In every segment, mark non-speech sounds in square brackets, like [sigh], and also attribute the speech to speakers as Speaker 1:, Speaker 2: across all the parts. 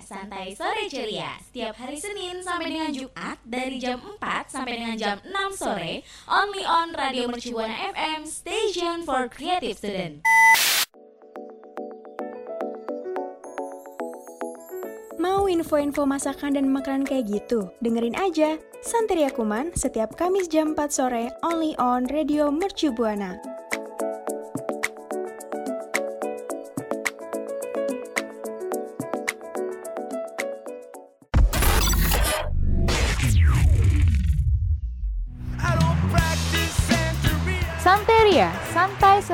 Speaker 1: Santai sore ceria. Setiap hari Senin sampai dengan Jumat dari jam 4 sampai dengan jam 6 sore, only on Radio Mercubuana FM, station for creative student.
Speaker 2: Mau info-info masakan dan makanan kayak gitu? Dengerin aja Santeria Kuman setiap Kamis jam 4 sore only on Radio Mercu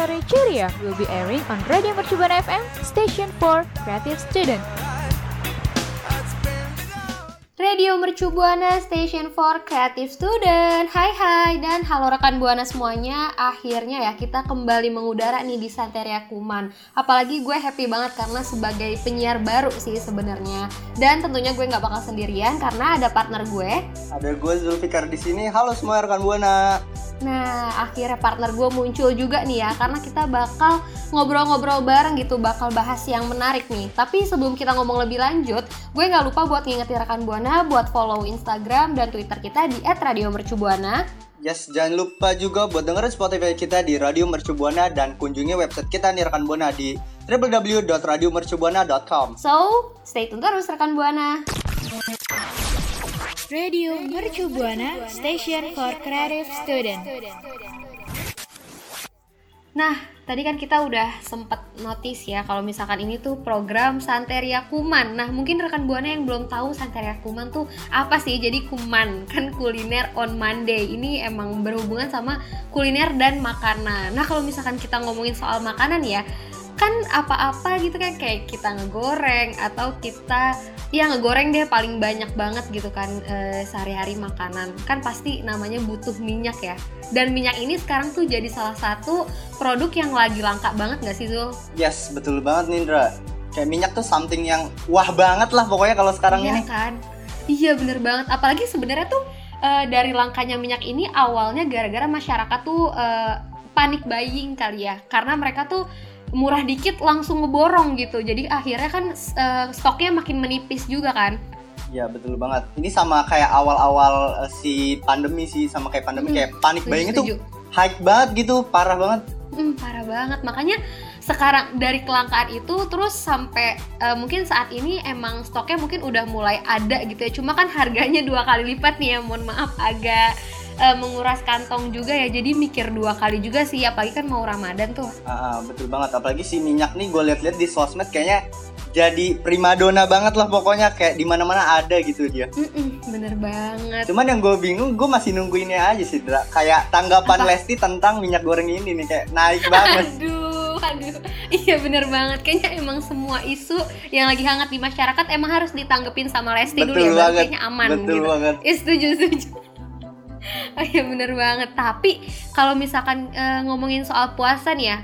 Speaker 3: Sore Ceria will be airing on Radio Mercubuana FM, Station for Creative Student.
Speaker 4: Radio Mercu Buana Station for Creative Student Hai hai dan halo rekan Buana semuanya Akhirnya ya kita kembali mengudara nih di Santeria Kuman Apalagi gue happy banget karena sebagai penyiar baru sih sebenarnya Dan tentunya gue nggak bakal sendirian karena ada partner gue
Speaker 5: Ada gue Zulfikar di sini. Halo semua rekan Buana.
Speaker 4: Nah, akhirnya partner gue muncul juga nih ya, karena kita bakal ngobrol-ngobrol bareng gitu, bakal bahas yang menarik nih. Tapi sebelum kita ngomong lebih lanjut, gue nggak lupa buat ngingetin rekan Buana buat follow Instagram dan Twitter kita di @radiomercubuana.
Speaker 5: Yes, jangan lupa juga buat dengerin Spotify kita di Radio Mercu Buana dan kunjungi website kita nih rekan Buana di www.radiomercubuana.com.
Speaker 4: So, stay tune terus rekan Buana.
Speaker 3: Radio Mercu Buana, Station for Creative Student.
Speaker 4: Nah, tadi kan kita udah sempet notice ya kalau misalkan ini tuh program Santeria Kuman. Nah, mungkin rekan Buana yang belum tahu Santeria Kuman tuh apa sih? Jadi Kuman kan kuliner on Monday. Ini emang berhubungan sama kuliner dan makanan. Nah, kalau misalkan kita ngomongin soal makanan ya, kan apa-apa gitu kan kayak kita ngegoreng atau kita ya ngegoreng deh paling banyak banget gitu kan eh, sehari-hari makanan kan pasti namanya butuh minyak ya dan minyak ini sekarang tuh jadi salah satu produk yang lagi langka banget gak sih Zul?
Speaker 5: Yes, betul banget Nindra. Kayak minyak tuh something yang wah banget lah pokoknya kalau sekarang
Speaker 4: iya
Speaker 5: ini.
Speaker 4: kan? Iya bener banget apalagi sebenarnya tuh eh, dari langkanya minyak ini awalnya gara-gara masyarakat tuh eh, panik buying kali ya karena mereka tuh murah dikit langsung ngeborong gitu. Jadi akhirnya kan eh, stoknya makin menipis juga kan?
Speaker 5: Iya betul banget. Ini sama kayak awal-awal eh, si pandemi sih sama kayak pandemi
Speaker 4: Hmm,
Speaker 5: kayak panik buying itu hype banget gitu, parah banget.
Speaker 4: Hmm, parah banget. Makanya sekarang dari kelangkaan itu terus sampai eh, mungkin saat ini emang stoknya mungkin udah mulai ada gitu ya. Cuma kan harganya dua kali lipat nih ya mohon maaf agak eh, menguras kantong juga ya jadi mikir dua kali juga sih apalagi kan mau ramadan tuh
Speaker 5: Ah, ah, betul banget. Apalagi si minyak nih gue liat-liat di sosmed kayaknya jadi primadona banget lah pokoknya kayak di mana-mana ada gitu dia.
Speaker 4: Mm-mm, bener banget
Speaker 5: Cuman yang gue bingung, gue masih nungguinnya aja sih, Dra. Kayak tanggapan
Speaker 4: Apa?
Speaker 5: Lesti tentang minyak goreng ini nih, kayak naik banget. [laughs]
Speaker 4: Aduh, aduh. Iya bener banget. Kayaknya emang semua isu yang lagi hangat di masyarakat emang harus ditanggepin sama Lesti dulu ya,
Speaker 5: Betul banget.
Speaker 4: kayaknya aman
Speaker 5: Betul
Speaker 4: gitu.
Speaker 5: banget.
Speaker 4: Iya setuju, setuju. Oh [laughs] iya bener banget. Tapi kalau misalkan eh, ngomongin soal puasa nih ya,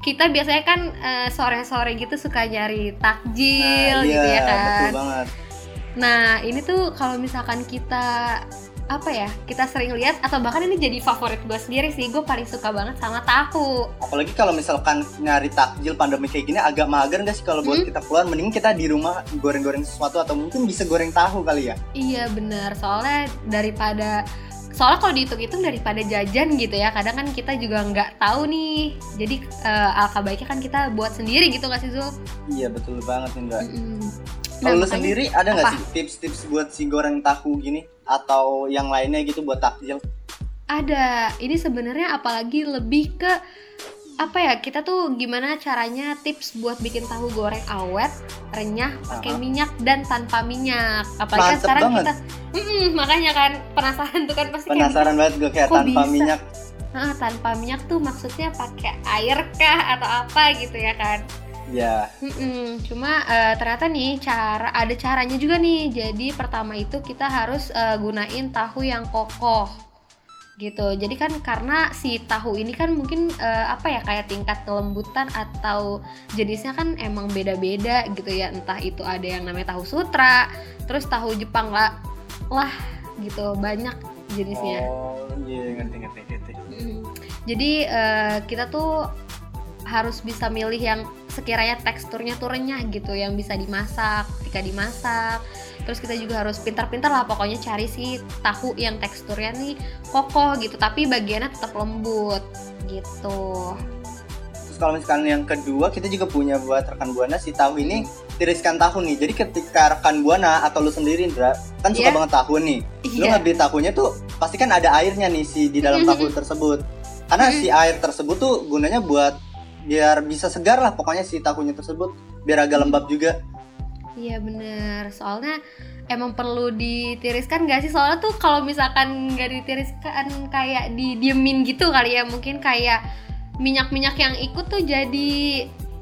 Speaker 4: kita biasanya kan eh, sore-sore gitu suka nyari takjil
Speaker 5: Nah,
Speaker 4: gitu ya
Speaker 5: iya,
Speaker 4: kan.
Speaker 5: Betul banget.
Speaker 4: Nah ini tuh kalau misalkan kita apa ya kita sering lihat atau bahkan ini jadi favorit gue sendiri sih gue paling suka banget sama tahu
Speaker 5: Apalagi kalau misalkan nyari takjil pandemi kayak gini agak mager nggak sih kalau buat
Speaker 4: Hmm.
Speaker 5: kita keluar mending kita di rumah goreng-goreng sesuatu atau mungkin bisa goreng tahu kali ya.
Speaker 4: Iya benar, soalnya daripada soalnya kalau dihitung-hitung daripada jajan gitu ya, kadang kan kita juga nggak tahu nih. Jadi eh, alangkah baiknya kan kita buat sendiri gitu nggak sih Zul?
Speaker 5: Iya betul banget Indra.
Speaker 4: Mm-mm.
Speaker 5: Kalau
Speaker 4: Nah,
Speaker 5: sendiri ada nggak sih tips-tips buat si goreng tahu gini atau yang lainnya gitu buat takjil?
Speaker 4: Ada. Ini sebenarnya apalagi lebih ke apa ya kita tuh gimana caranya tips buat bikin tahu goreng awet, renyah, pakai minyak dan tanpa minyak. Apalagi kan
Speaker 5: Mantep
Speaker 4: sekarang
Speaker 5: banget.
Speaker 4: kita, Mm-mm, makanya kan penasaran tuh kan pasti kayak
Speaker 5: Penasaran banget gue kayak tanpa
Speaker 4: bisa?
Speaker 5: minyak.
Speaker 4: Ah, tanpa minyak tuh maksudnya pakai air kah atau apa gitu ya kan?
Speaker 5: Ya,
Speaker 4: Mm-mm, Cuma eh, ternyata nih cara ada caranya juga nih. Jadi pertama itu kita harus eh, gunain tahu yang kokoh gitu. Jadi kan karena si tahu ini kan mungkin eh, apa ya kayak tingkat kelembutan atau jenisnya kan emang beda-beda gitu ya. Entah itu ada yang namanya tahu sutra, terus tahu Jepang lah lah gitu banyak jenisnya.
Speaker 5: Oh, iya ngerti ngerti ngerti.
Speaker 4: Mm. Jadi eh, kita tuh harus bisa milih yang sekiranya teksturnya tuh renyah gitu yang bisa dimasak ketika dimasak terus kita juga harus pintar-pintar lah pokoknya cari si tahu yang teksturnya nih kokoh gitu tapi bagiannya tetap lembut gitu
Speaker 5: Terus kalau misalkan yang kedua kita juga punya buat rekan buana si tahu ini tiriskan tahu nih. Jadi ketika rekan buana atau lu sendiri Indra kan suka
Speaker 4: Iya.
Speaker 5: banget tahu nih. Lu
Speaker 4: Iya.
Speaker 5: ngambil tahunya tuh pasti kan ada airnya nih si di dalam tahu tersebut. Karena si air tersebut tuh gunanya buat biar bisa segar lah pokoknya si tahunya tersebut biar agak lembab juga.
Speaker 4: Iya bener, soalnya emang perlu ditiriskan gak sih? Soalnya tuh kalau misalkan nggak ditiriskan kayak didiemin gitu kali ya Mungkin kayak minyak-minyak yang ikut tuh jadi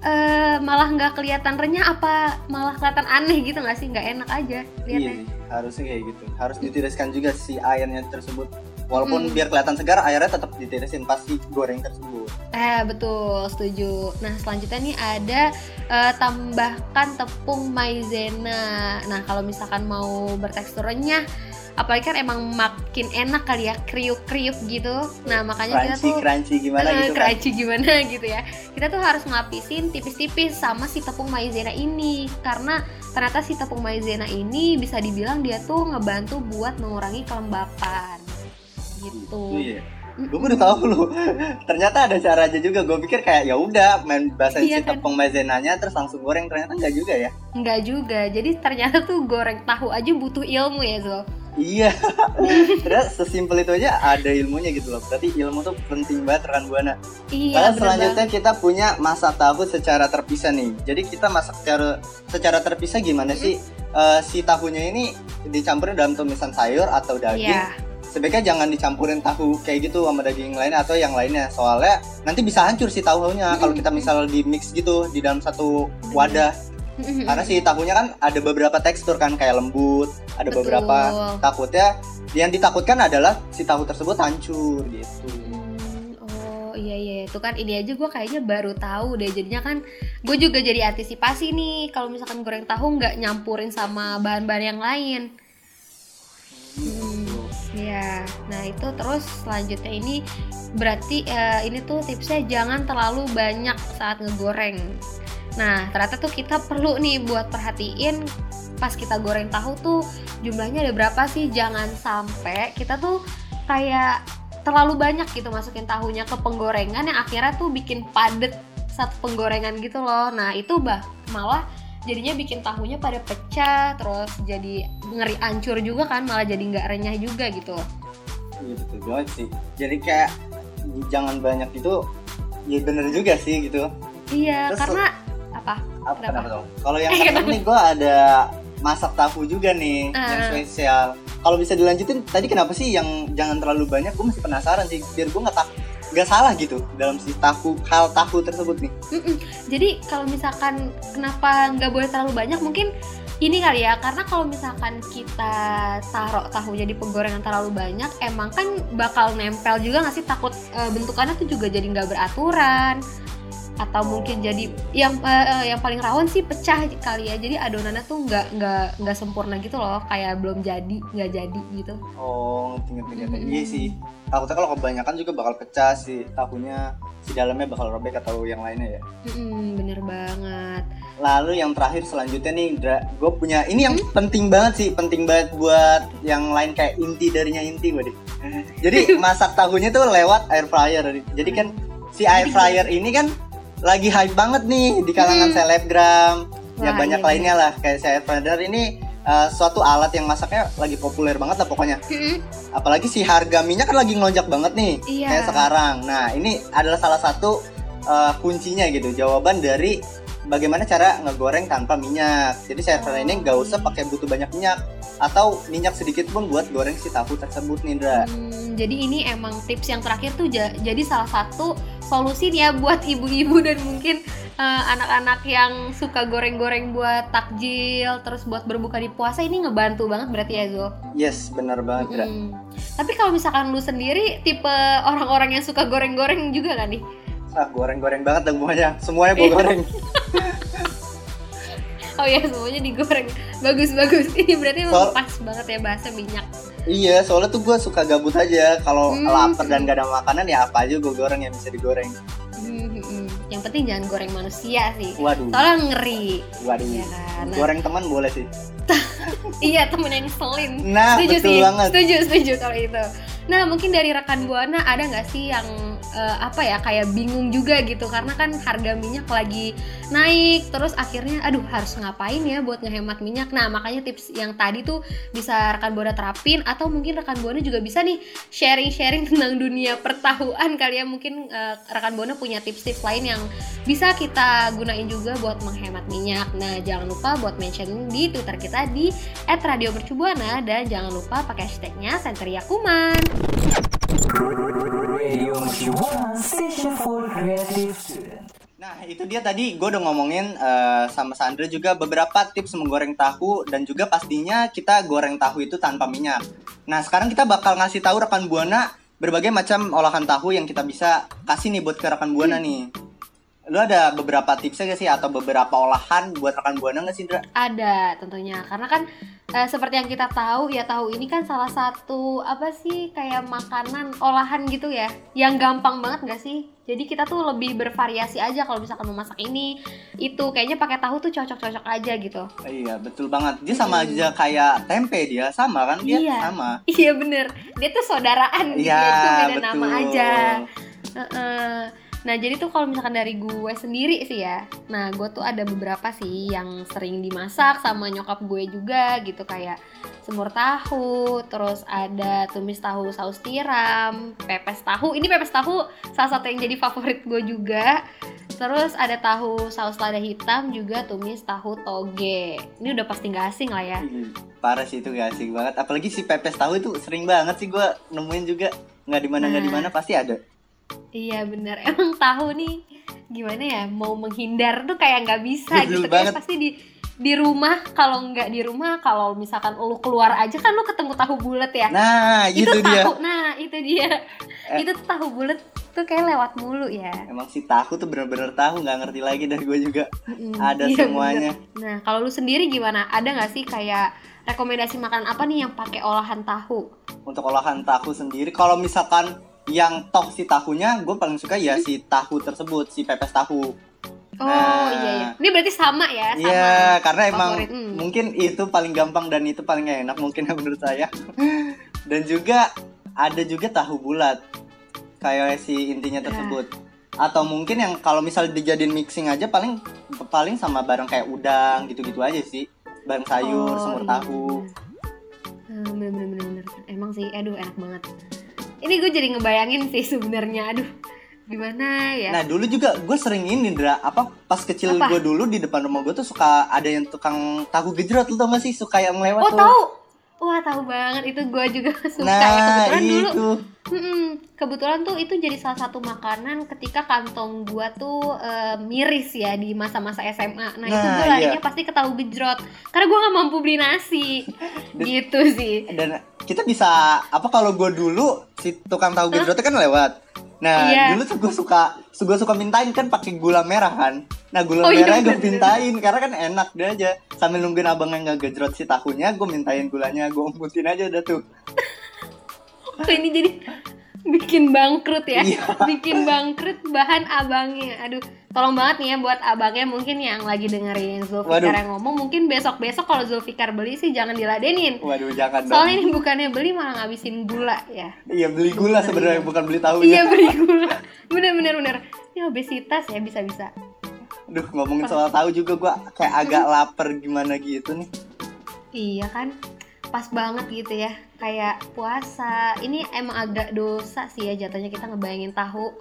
Speaker 4: eh, malah nggak kelihatan renyah apa malah kelihatan aneh gitu nggak sih? Nggak enak aja
Speaker 5: Iya
Speaker 4: lihatnya
Speaker 5: nih, harusnya kayak gitu. Harus ditiriskan juga si airnya tersebut. Walaupun
Speaker 4: Mm.
Speaker 5: biar kelihatan segar, airnya tetap ditirisin pasti goreng tersebut.
Speaker 4: Eh betul, setuju. Nah selanjutnya nih ada eh, tambahkan tepung maizena. Nah kalau misalkan mau bertekstur renyah, apalagi kan emang makin enak kali ya kriuk-kriuk gitu. Nah makanya kita
Speaker 5: Crunchy,
Speaker 4: tuh
Speaker 5: crunchy gimana
Speaker 4: eh,
Speaker 5: gitu kan.
Speaker 4: crunchy gimana [laughs] gitu ya. Kita tuh harus ngelapisin tipis-tipis sama si tepung maizena ini karena ternyata si tepung maizena ini bisa dibilang dia tuh ngebantu buat mengurangi kelembapan gitu.
Speaker 5: Iya. Gue udah tahu lu. [laughs] Ternyata ada caranya juga. Gue pikir kayak ya udah main bahasa
Speaker 4: Iya kan?
Speaker 5: tepung maizenanya terus langsung goreng. Ternyata enggak juga ya.
Speaker 4: Enggak juga. Jadi ternyata tuh goreng tahu aja butuh ilmu ya, Zul.
Speaker 5: Iya. [laughs] Terus sesimpel itu aja ada ilmunya gitu loh. Berarti ilmu tuh penting banget rekan buana.
Speaker 4: Iya,
Speaker 5: Lalu
Speaker 4: bener
Speaker 5: selanjutnya kita punya masak tahu secara terpisah nih. Jadi kita masak secara secara terpisah gimana sih? Eh, si tahunya ini dicampurin dalam tumisan sayur atau daging.
Speaker 4: Iya.
Speaker 5: Sebaiknya jangan dicampurin tahu kayak gitu sama daging lain atau yang lainnya. Soalnya nanti bisa hancur si tahunya. Kalau kita misal di mix gitu di dalam satu wadah. Karena si tahunya kan ada beberapa tekstur kan kayak lembut, ada
Speaker 4: Betul.
Speaker 5: beberapa. Takutnya yang ditakutkan adalah si tahu tersebut hancur gitu.
Speaker 4: Hmm, oh iya iya itu kan ini aja gue kayaknya baru tahu deh. Jadinya kan gue juga jadi antisipasi nih kalau misalkan goreng tahu nggak nyampurin sama bahan-bahan yang lain. Hmm, Iya, nah itu terus selanjutnya ini berarti eh, ini tuh tipsnya jangan terlalu banyak saat ngegoreng. Nah ternyata tuh kita perlu nih buat perhatiin pas kita goreng tahu tuh jumlahnya ada berapa sih? Jangan sampai kita tuh kayak terlalu banyak gitu masukin tahunya ke penggorengan yang akhirnya tuh bikin padet satu penggorengan gitu loh. Nah itu bah malah jadinya bikin tahunya pada pecah terus jadi ngeri ancur juga kan malah jadi nggak renyah juga gitu.
Speaker 5: Iya betul banget sih. Jadi kayak jangan banyak itu ya bener juga sih gitu.
Speaker 4: Iya
Speaker 5: Terus-
Speaker 4: karena apa?
Speaker 5: Apa
Speaker 4: Kenapa?
Speaker 5: kenapa dong? Kalau yang [laughs]
Speaker 4: Eh,
Speaker 5: nih gue ada masak tahu juga nih yang
Speaker 4: Ah.
Speaker 5: spesial. Kalau bisa dilanjutin tadi kenapa sih yang jangan terlalu banyak? Gue masih penasaran sih biar gue nggak tak nggak salah gitu dalam si tahu hal tahu tersebut nih.
Speaker 4: Mm-mm. Jadi kalau misalkan kenapa nggak boleh terlalu banyak mungkin ini kali ya karena kalau misalkan kita taruh tahunya di penggorengan terlalu banyak emang kan bakal nempel juga nggak sih takut eh, bentukannya tuh juga jadi nggak beraturan atau mungkin jadi yang eh, yang paling rawan sih pecah kali ya jadi adonannya tuh nggak nggak nggak sempurna gitu loh kayak belum jadi nggak jadi gitu
Speaker 5: Oh ngerti ngerti ngerti.
Speaker 4: Mm-mm.
Speaker 5: Iya sih. Takutnya kalau kebanyakan juga bakal pecah si tahunya si dalamnya bakal robek atau yang lainnya ya.
Speaker 4: Mm-mm, bener banget
Speaker 5: Lalu yang terakhir selanjutnya nih, gue punya ini yang penting banget sih, penting banget buat yang lain kayak inti darinya inti gue deh. Jadi [laughs] masak tahunya tuh lewat air fryer. Jadi kan si air fryer ini kan lagi hype banget nih di kalangan
Speaker 4: Hmm.
Speaker 5: selebgram, ya
Speaker 4: Wah,
Speaker 5: banyak
Speaker 4: iya
Speaker 5: lainnya lah kayak air fryer ini uh, suatu alat yang masaknya lagi populer banget lah pokoknya.
Speaker 4: Mm-mm.
Speaker 5: Apalagi si harga minyak kan lagi ngelonjak banget nih
Speaker 4: Iya.
Speaker 5: kayak sekarang. Nah ini adalah salah satu uh, kuncinya gitu, jawaban dari bagaimana cara ngegoreng tanpa minyak. Jadi saya fryer ini nggak usah pakai butuh banyak minyak atau minyak sedikit pun buat goreng si tahu tersebut nih, Indra.
Speaker 4: Hmm, jadi ini emang tips yang terakhir tuh ja- jadi salah satu solusi nih ya buat ibu-ibu dan mungkin eh, anak-anak yang suka goreng-goreng buat takjil terus buat berbuka di puasa ini ngebantu banget berarti ya Zul.
Speaker 5: Yes, benar banget, Indra.
Speaker 4: Mm. Tapi kalau misalkan lu sendiri tipe orang-orang yang suka goreng-goreng juga kan nih?
Speaker 5: Ah, goreng-goreng banget dong semuanya. Semuanya gue goreng. [laughs]
Speaker 4: Oh ya semuanya digoreng. Bagus-bagus. Ini berarti
Speaker 5: Soal-
Speaker 4: pas banget ya bahasa minyak.
Speaker 5: iya, soalnya tuh gue suka gabut aja. Kalau
Speaker 4: Hmm.
Speaker 5: lapar dan gak ada makanan ya apa aja gue goreng yang bisa digoreng.
Speaker 4: Hmm, hmm, hmm. yang penting jangan goreng manusia sih
Speaker 5: Waduh.
Speaker 4: soalnya ngeri
Speaker 5: Waduh.
Speaker 4: Kan? Nah,
Speaker 5: Goreng teman boleh sih. [laughs]
Speaker 4: iya temen yang ngeselin
Speaker 5: Nah,
Speaker 4: setuju
Speaker 5: betul
Speaker 4: sih
Speaker 5: banget.
Speaker 4: setuju setuju kalau itu nah mungkin dari rekan buana ada nggak sih yang eh, apa ya kayak bingung juga gitu. Karena kan harga minyak lagi naik terus akhirnya aduh harus ngapain ya buat ngehemat minyak? Nah makanya tips yang tadi tuh bisa rekan buana terapin atau mungkin rekan buana juga bisa nih sharing sharing [laughs] tentang dunia pertahuan kali ya. Mungkin eh, rekan buana punya tips-tips lain yang bisa kita gunain juga buat menghemat minyak. Nah jangan lupa buat mention di twitter kita di @radiomercubuana dan jangan lupa pakai hashtagnya Senteria Kuman.
Speaker 5: Nah, itu dia tadi gue udah ngomongin eh, sama Sandra juga beberapa tips menggoreng tahu dan juga pastinya kita goreng tahu itu tanpa minyak. Nah, sekarang kita bakal ngasih tahu rekan Buana berbagai macam olahan tahu yang kita bisa kasih nih buat ke rekan Buana nih. Lu ada beberapa tipsnya gak sih atau beberapa olahan buat rekan Buana gak sih, Indra?
Speaker 4: Ada tentunya karena kan eh, seperti yang kita tahu ya tahu ini kan salah satu apa sih kayak makanan olahan gitu ya yang gampang banget gak sih? Jadi kita tuh lebih bervariasi aja kalau misalkan memasak ini itu kayaknya pakai tahu tuh cocok-cocok aja gitu.
Speaker 5: Iya, betul banget. Dia sama aja kayak tempe dia, sama kan? Dia
Speaker 4: Iya.
Speaker 5: sama. [laughs]
Speaker 4: Iya bener, dia tuh saudaraan
Speaker 5: Iya,
Speaker 4: ya, itu beda
Speaker 5: betul.
Speaker 4: nama aja. Nah jadi tuh kalau misalkan dari gue sendiri sih ya, nah gue tuh ada beberapa sih yang sering dimasak sama nyokap gue juga gitu kayak semur tahu, terus ada tumis tahu saus tiram, pepes tahu. Ini pepes tahu salah satu yang jadi favorit gue juga. Terus ada tahu saus lada hitam juga tumis tahu toge. Ini udah pasti nggak asing lah ya.
Speaker 5: Ih, Parah sih itu gak asing banget. Apalagi si pepes tahu itu sering banget sih gue nemuin juga. Nggak di mana nggak di
Speaker 4: Nah.
Speaker 5: mana pasti ada.
Speaker 4: Iya bener, [laughs] emang tahu nih gimana ya mau menghindar tuh kayak nggak bisa
Speaker 5: Betul
Speaker 4: gitu
Speaker 5: banget.
Speaker 4: kayak pasti di di rumah kalau nggak di rumah kalau misalkan lu keluar aja kan lu ketemu tahu bulat ya
Speaker 5: Nah,
Speaker 4: itu,
Speaker 5: itu, dia.
Speaker 4: tahu nah itu dia
Speaker 5: Eh.
Speaker 4: itu tuh tahu bulat tuh kayak lewat mulu ya
Speaker 5: Emang si tahu tuh bener-bener tahu nggak ngerti lagi dari gue juga.
Speaker 4: Mm-mm,
Speaker 5: Ada
Speaker 4: iya,
Speaker 5: semuanya.
Speaker 4: bener. nah kalau lu sendiri gimana ada nggak sih kayak rekomendasi makanan apa nih yang pakai olahan tahu
Speaker 5: Untuk olahan tahu sendiri, kalau misalkan yang toh si tahunya, gue paling suka ya si tahu tersebut, si pepes tahu.
Speaker 4: oh
Speaker 5: Nah.
Speaker 4: iya iya ini berarti sama ya sama
Speaker 5: Iya, karena emang
Speaker 4: favorit, hmm.
Speaker 5: mungkin itu paling gampang dan itu paling enak mungkin [laughs] menurut saya. dan juga ada juga tahu bulat kayak si intinya
Speaker 4: Iya.
Speaker 5: tersebut. Atau mungkin yang kalau misal dijadiin mixing aja paling paling sama bareng kayak udang gitu-gitu aja sih. Bareng sayur,
Speaker 4: Oh,
Speaker 5: semur
Speaker 4: iya.
Speaker 5: tahu.
Speaker 4: Hmm, bener bener bener bener. Emang sih, aduh enak banget. Ini gue jadi ngebayangin sih sebenarnya, aduh gimana ya?
Speaker 5: Nah dulu juga gue sering ini Indra apa pas kecil gue dulu di depan rumah gue tuh suka ada yang tukang tahu gejrot lu tau gak sih suka yang lewat
Speaker 4: oh
Speaker 5: tuh.
Speaker 4: tahu, wah tahu banget itu gue juga [laughs] suka ya
Speaker 5: Nah
Speaker 4: kebetulan dulu.
Speaker 5: itu
Speaker 4: Mm-mm, kebetulan tuh itu jadi salah satu makanan ketika kantong gue tuh eh, miris ya di masa-masa SMA. Nah, itu
Speaker 5: Nah,
Speaker 4: gue larinya
Speaker 5: iya.
Speaker 4: pasti ke tahu gejrot karena gue nggak mampu beli nasi, [laughs] gitu sih.
Speaker 5: dan kita bisa apa kalau gue dulu si tukang tahu gejrotnya kan lewat. Nah
Speaker 4: Iya.
Speaker 5: dulu tuh gue suka gue suka mintain kan pakai gula merah kan. Nah gula
Speaker 4: Oh, iya,
Speaker 5: merahnya gue
Speaker 4: bener-bener.
Speaker 5: mintain karena kan enak dia aja sambil nungguin abangnya nggak gejrot si tahunya gue mintain gulanya gue umputin aja udah tuh.
Speaker 4: Kok [laughs] ini jadi bikin bangkrut ya.
Speaker 5: Iya.
Speaker 4: bikin bangkrut bahan abangnya. Aduh tolong banget nih ya buat abangnya mungkin yang lagi dengerin Zulfikar
Speaker 5: Waduh.
Speaker 4: yang ngomong. Mungkin besok besok kalau Zulfikar beli sih jangan diladenin.
Speaker 5: Waduh jangan
Speaker 4: soalnya
Speaker 5: dong.
Speaker 4: ini bukannya beli malah ngabisin gula ya.
Speaker 5: Iya beli gula sebenarnya bukan beli tahu.
Speaker 4: iya beli gula. Bener bener bener. Ini obesitas ya bisa bisa
Speaker 5: Duh ngomongin soal tahu juga gue kayak agak lapar gimana gitu nih.
Speaker 4: iya kan? Pas banget gitu ya kayak puasa ini emang agak dosa sih ya jatuhnya kita ngebayangin tahu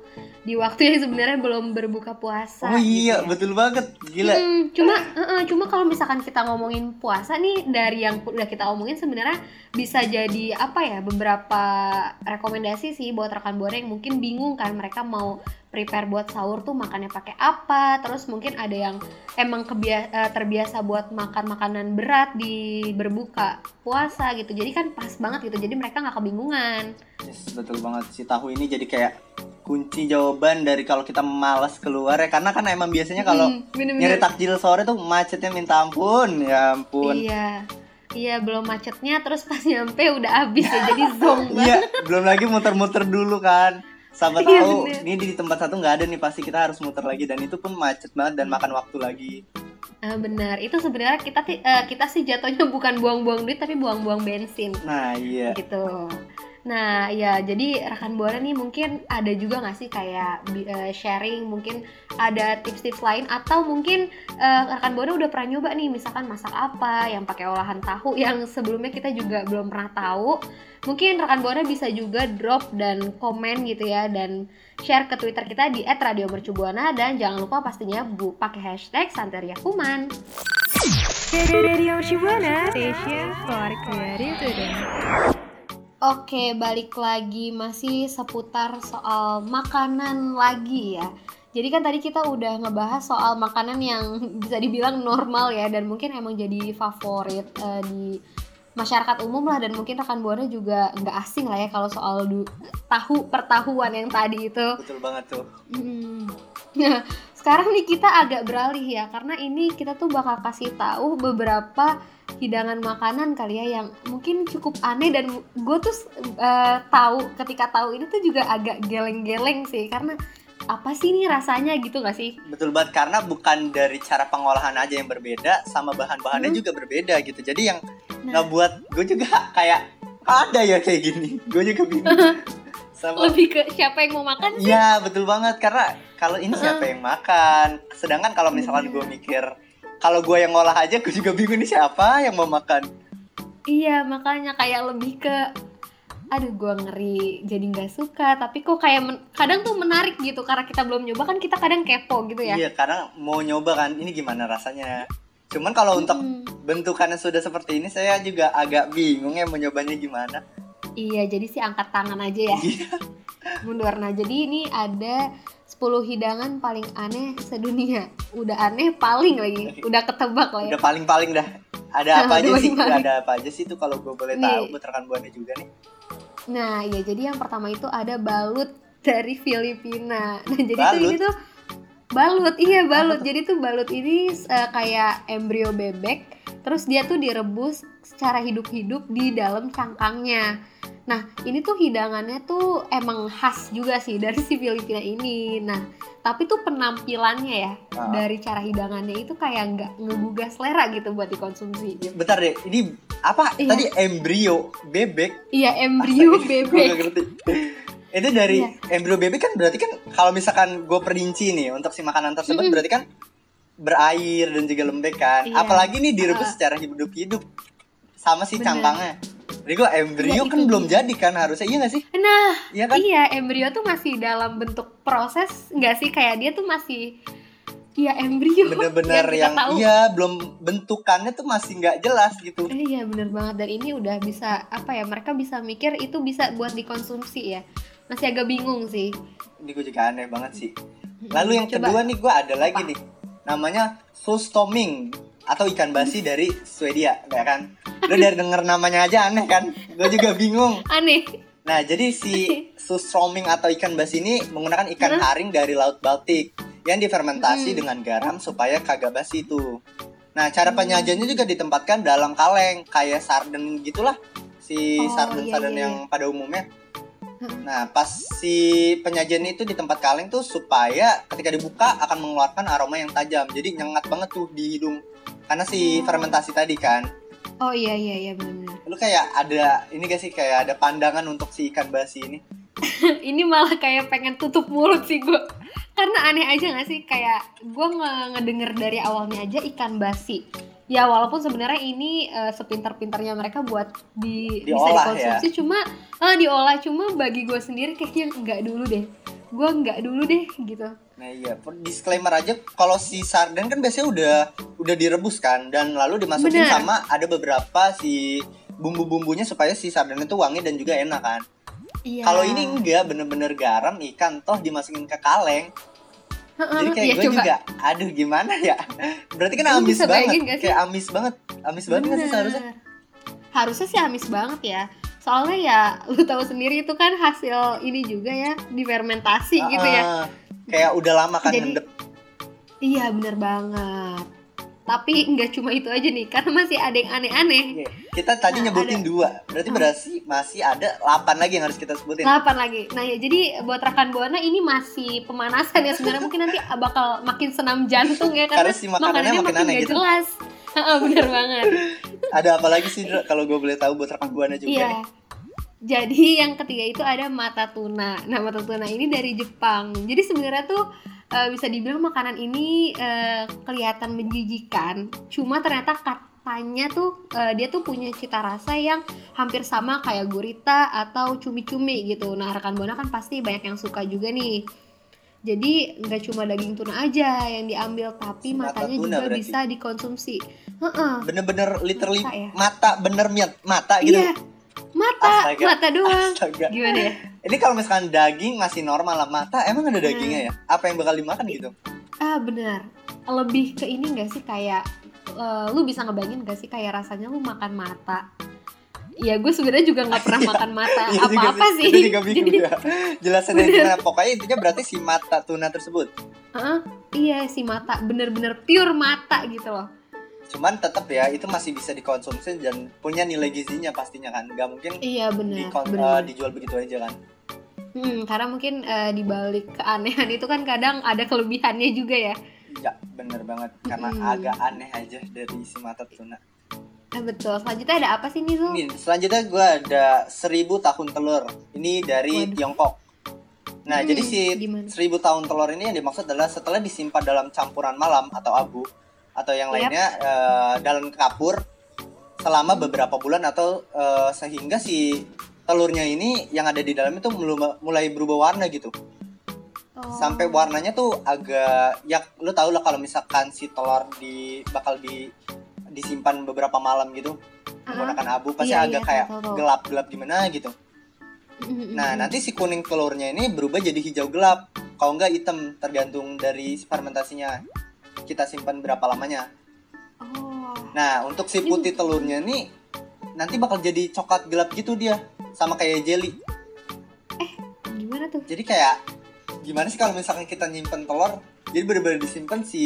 Speaker 4: di waktu yang sebenarnya belum berbuka puasa
Speaker 5: Oh iya
Speaker 4: gitu ya.
Speaker 5: betul banget gila.
Speaker 4: Hmm, cuma eh, eh, cuma kalau misalkan kita ngomongin puasa nih dari yang udah kita omongin sebenarnya bisa jadi apa ya beberapa rekomendasi sih buat rekan buana yang mungkin bingung kan mereka mau prepare buat sahur tuh makannya pakai apa terus mungkin ada yang emang eh, terbiasa buat makan makanan berat di berbuka puasa gitu jadi kan pas banget gitu. Jadi mereka nggak kebingungan.
Speaker 5: Yes, betul banget. Si tahu ini jadi kayak kunci jawaban dari kalau kita malas keluar ya. Karena kan emang biasanya kalau
Speaker 4: Hmm,
Speaker 5: nyari takjil sore tuh macetnya minta ampun. Ya ampun.
Speaker 4: Iya. Iya belum macetnya terus pas nyampe udah habis ya jadi [laughs] banget
Speaker 5: Iya, belum lagi muter-muter dulu kan. Siapa
Speaker 4: Iya,
Speaker 5: tahu ini di tempat satu nggak ada nih pasti kita harus muter lagi. Dan itu pun macet banget dan makan waktu lagi.
Speaker 4: Ah, benar itu sebenarnya kita eh, kita sih jatuhnya bukan buang-buang duit tapi buang-buang bensin
Speaker 5: Nah iya.
Speaker 4: gitu. Nah, ya jadi rekan buana nih mungkin ada juga nggak sih kayak eh, sharing mungkin ada tips-tips lain atau mungkin eh, rekan buana udah pernah nyoba nih misalkan masak apa yang pakai olahan tahu yang sebelumnya kita juga belum pernah tahu. Mungkin rekan buana bisa juga drop dan komen gitu ya dan share ke Twitter kita di @radiomercubuana dan jangan lupa pastinya bu pakai hashtag Santeria Kuman.
Speaker 2: Radio Shibuana, station for creative.
Speaker 4: Oke, balik lagi masih seputar soal makanan lagi ya. Jadi kan tadi kita udah ngebahas soal makanan yang [laughs] bisa dibilang normal ya dan mungkin emang jadi favorit eh, di masyarakat umum lah dan mungkin rekan buana juga nggak asing lah ya kalau soal du- tahu pertahuan yang tadi itu.
Speaker 5: Betul banget tuh.
Speaker 4: Hmm. Nah, [laughs] sekarang nih kita agak beralih ya karena ini kita tuh bakal kasih tahu beberapa hidangan makanan kali ya yang mungkin cukup aneh dan gue tuh eh, tahu ketika tahu ini tuh juga agak geleng-geleng sih karena apa sih nih rasanya gitu gak sih?
Speaker 5: Betul banget karena bukan dari cara pengolahan aja yang berbeda sama bahan-bahannya
Speaker 4: Hmm.
Speaker 5: juga berbeda gitu. Jadi yang
Speaker 4: Nah,
Speaker 5: ngebuat gue juga kayak ada ya kayak gini. Gue juga bingung. [laughs] sama
Speaker 4: lebih ke siapa yang mau makan sih?
Speaker 5: Iya betul banget karena kalau ini siapa yang makan. Sedangkan kalau misalkan gue mikir kalau gue yang ngolah aja gue juga bingung nih siapa yang mau makan.
Speaker 4: Iya makanya kayak lebih ke aduh gue ngeri jadi nggak suka tapi kok kayak men- kadang tuh menarik gitu karena kita belum nyoba kan kita kadang kepo gitu ya
Speaker 5: Iya karena mau nyoba kan ini gimana rasanya. Cuman kalau untuk
Speaker 4: Hmm.
Speaker 5: bentukannya sudah seperti ini saya juga agak bingung ya mau nyobanya gimana.
Speaker 4: Iya, jadi sih angkat tangan aja ya. Mundur. Nah, jadi ini ada 10 hidangan paling aneh sedunia. Udah aneh paling lagi. Udah ketebak lah ya.
Speaker 5: Udah paling-paling dah. Ada apa
Speaker 4: Udah
Speaker 5: aja sih?
Speaker 4: paling-paling.
Speaker 5: Ada apa aja sih tuh kalau gue boleh tahu buat rekan buana juga nih.
Speaker 4: Nah, ya jadi yang pertama itu ada balut dari Filipina. Nah, jadi tuh
Speaker 5: Balut?
Speaker 4: ini tuh balut. Iya, balut. Jadi tuh balut ini eh, kayak embrio bebek. Terus dia tuh direbus secara hidup-hidup di dalam cangkangnya. Nah, ini tuh hidangannya tuh emang khas juga sih dari si Filipina ini. Nah, tapi tuh penampilannya ya
Speaker 5: Ah.
Speaker 4: dari cara hidangannya itu kayak nggak ngegugah selera gitu buat dikonsumsi.
Speaker 5: Bentar deh, ini apa
Speaker 4: Iya.
Speaker 5: tadi embrio bebek?
Speaker 4: Iya, embrio [laughs]
Speaker 5: Gue
Speaker 4: bebek.
Speaker 5: gak ngerti. Itu dari
Speaker 4: Iya.
Speaker 5: embrio bebek kan berarti kan kalau misalkan gue perinci nih untuk si makanan tersebut
Speaker 4: Mm-mm.
Speaker 5: berarti kan berair dan juga lembek kan.
Speaker 4: Iya.
Speaker 5: Apalagi nih direbus
Speaker 4: Ah.
Speaker 5: secara hidup-hidup sama si
Speaker 4: Bener.
Speaker 5: cangkangnya. Jadi gue embrio
Speaker 4: Iya,
Speaker 5: kan belum
Speaker 4: dia.
Speaker 5: jadi kan harusnya iya gak sih?
Speaker 4: Nah,
Speaker 5: Iya kan?
Speaker 4: Iya, embrio tuh masih dalam bentuk proses nggak sih kayak dia tuh masih Iya embrio [laughs]
Speaker 5: Bener-bener yang
Speaker 4: tahu.
Speaker 5: iya belum bentukannya tuh masih nggak jelas gitu.
Speaker 4: Eh, Iya bener banget dan ini udah bisa apa ya mereka bisa mikir itu bisa buat dikonsumsi ya masih agak bingung sih.
Speaker 5: Ini gue juga aneh banget sih. Lalu yang
Speaker 4: Coba.
Speaker 5: kedua nih gue ada lagi nih. Namanya sustoming atau ikan basi dari Swedia, ya kan? Lo dari denger namanya aja aneh kan? Gue juga bingung.
Speaker 4: Aneh.
Speaker 5: Nah, jadi si sustoming atau ikan basi ini menggunakan ikan haring dari Laut Baltik yang difermentasi
Speaker 4: Hmm.
Speaker 5: dengan garam supaya kagak basi itu. Nah, cara penyajiannya juga ditempatkan dalam kaleng kayak sarden gitulah. Si
Speaker 4: Oh,
Speaker 5: sarden-sarden
Speaker 4: iya, iya,
Speaker 5: yang pada umumnya.
Speaker 4: Hmm.
Speaker 5: Nah, pas si penyajian itu di tempat kaleng tuh supaya ketika dibuka akan mengeluarkan aroma yang tajam. Jadi nyengat banget tuh di hidung. Karena si
Speaker 4: Oh.
Speaker 5: fermentasi tadi kan.
Speaker 4: Oh iya iya iya benar.
Speaker 5: Lu kayak ada ini gak sih kayak ada pandangan untuk si ikan basi ini? [laughs]
Speaker 4: ini malah kayak pengen tutup mulut sih gue karena aneh aja gak sih kayak gue nge- ngedenger dari awalnya aja ikan basi ya walaupun sebenarnya ini eh, sepintar-pintarnya mereka buat di bisa
Speaker 5: Diolah,
Speaker 4: dikonsumsi cuma eh, diolah cuma bagi gue sendiri kayaknya nggak dulu deh gue nggak dulu deh gitu
Speaker 5: Nah iya, disclaimer aja kalau si sarden kan biasanya udah udah direbus kan dan lalu dimasukin
Speaker 4: Bener.
Speaker 5: sama ada beberapa si bumbu-bumbunya supaya si sarden itu wangi dan juga enak kan.
Speaker 4: iya
Speaker 5: Kalau ini enggak bener-bener garam ikan toh dimasukin ke kaleng. Jadi kayak
Speaker 4: Iya,
Speaker 5: gue
Speaker 4: coba.
Speaker 5: juga aduh gimana ya. Berarti kan amis banget. Kayak amis banget. Amis banget nggak sih seharusnya?
Speaker 4: harusnya sih amis banget ya soalnya ya [laughs] lu tahu sendiri itu kan hasil ini juga ya difermentasi gitu ya
Speaker 5: Kayak udah lama kan
Speaker 4: Jadi-
Speaker 5: ngendep.
Speaker 4: Iya bener banget. tapi nggak cuma itu aja nih karena masih ada yang aneh-aneh
Speaker 5: Oke, Kita tadi
Speaker 4: Nah,
Speaker 5: nyebutin dua, berarti berarti masih ada 8 lagi yang harus kita sebutin.
Speaker 4: 8 lagi nah ya jadi buat rekan buana ini masih pemanasan ya sebenarnya mungkin nanti [laughs] bakal makin senam jantung ya karena,
Speaker 5: Karena si makanannya makin
Speaker 4: makin
Speaker 5: aneh gitu.
Speaker 4: jelas [laughs] Heeh, bener banget
Speaker 5: Ada apa lagi sih kalau gue boleh tahu buat rekan buana juga
Speaker 4: Iya.
Speaker 5: nih?
Speaker 4: Jadi yang ketiga itu ada mata tuna. Nah mata tuna ini dari Jepang. Jadi sebenarnya tuh eh, bisa dibilang makanan ini eh, kelihatan menjijikan. Cuma ternyata katanya tuh eh, dia tuh punya cita rasa yang hampir sama kayak gurita atau cumi-cumi gitu. Nah rekan buana kan pasti banyak yang suka juga nih. Jadi nggak cuma daging tuna aja yang diambil, tapi
Speaker 5: Mata
Speaker 4: matanya
Speaker 5: tuna
Speaker 4: juga
Speaker 5: berarti.
Speaker 4: bisa dikonsumsi.
Speaker 5: Bener-bener literally
Speaker 4: Mata ya?
Speaker 5: mata bener mata gitu.
Speaker 4: Iya, mata,
Speaker 5: Astaga.
Speaker 4: mata doang.
Speaker 5: Astaga.
Speaker 4: Gimana ya?
Speaker 5: Ini kalau misalkan daging masih normal lah mata, emang ada dagingnya ya? Apa yang bakal dimakan gitu?
Speaker 4: Ah benar. Lebih ke ini gak sih kayak eh, lu bisa ngebayangin gak sih kayak rasanya lu makan mata? Ya gue sebenarnya juga nggak pernah [laughs] makan mata
Speaker 5: Iya juga
Speaker 4: apa-apa sih.
Speaker 5: Itu juga [laughs] bingung
Speaker 4: Jadi,
Speaker 5: ya. Jelasin dari gimana. Pokoknya intinya berarti si mata tuna tersebut.
Speaker 4: Heeh, iya si mata bener-bener pure mata gitu loh.
Speaker 5: Cuman tetap ya itu masih bisa dikonsumsi dan punya nilai gizinya pastinya kan. Gak mungkin
Speaker 4: Iya benar. benar.
Speaker 5: eh, dijual begitu aja kan.
Speaker 4: Hmm, karena mungkin eh, dibalik keanehan itu kan kadang ada kelebihannya juga ya.
Speaker 5: Iya, bener banget. Karena
Speaker 4: Mm-mm.
Speaker 5: agak aneh aja dari si mata tuna.
Speaker 4: Ah, betul. Selanjutnya ada apa sih nih Zul?
Speaker 5: Selanjutnya gue ada seribu tahun telur. Ini dari
Speaker 4: Waduh.
Speaker 5: Tiongkok. Nah,
Speaker 4: Hmm,
Speaker 5: jadi si
Speaker 4: gimana?
Speaker 5: seribu tahun telur ini yang dimaksud adalah setelah disimpan dalam campuran malam atau abu atau yang
Speaker 4: Yap.
Speaker 5: lainnya eh, dalam kapur selama beberapa bulan atau eh, sehingga si telurnya ini yang ada di dalam itu mulai, mulai berubah warna gitu.
Speaker 4: Oh.
Speaker 5: Sampai warnanya tuh agak ya lu tau lah kalau misalkan si telur di bakal di disimpan beberapa malam gitu
Speaker 4: Ah,
Speaker 5: menggunakan abu pasti
Speaker 4: Iya,
Speaker 5: agak
Speaker 4: iya,
Speaker 5: kayak gelap-gelap gimana gitu. Nah, nanti si kuning telurnya ini berubah jadi hijau gelap. Kalau enggak hitam, tergantung dari fermentasinya. Kita simpan berapa lamanya.
Speaker 4: Oh.
Speaker 5: Nah, untuk si putih telurnya nih nanti bakal jadi coklat gelap gitu dia, sama kayak jelly.
Speaker 4: Gimana tuh?
Speaker 5: Jadi kayak gimana sih kalau misalkan kita nyimpen telur, jadi benar-benar disimpan si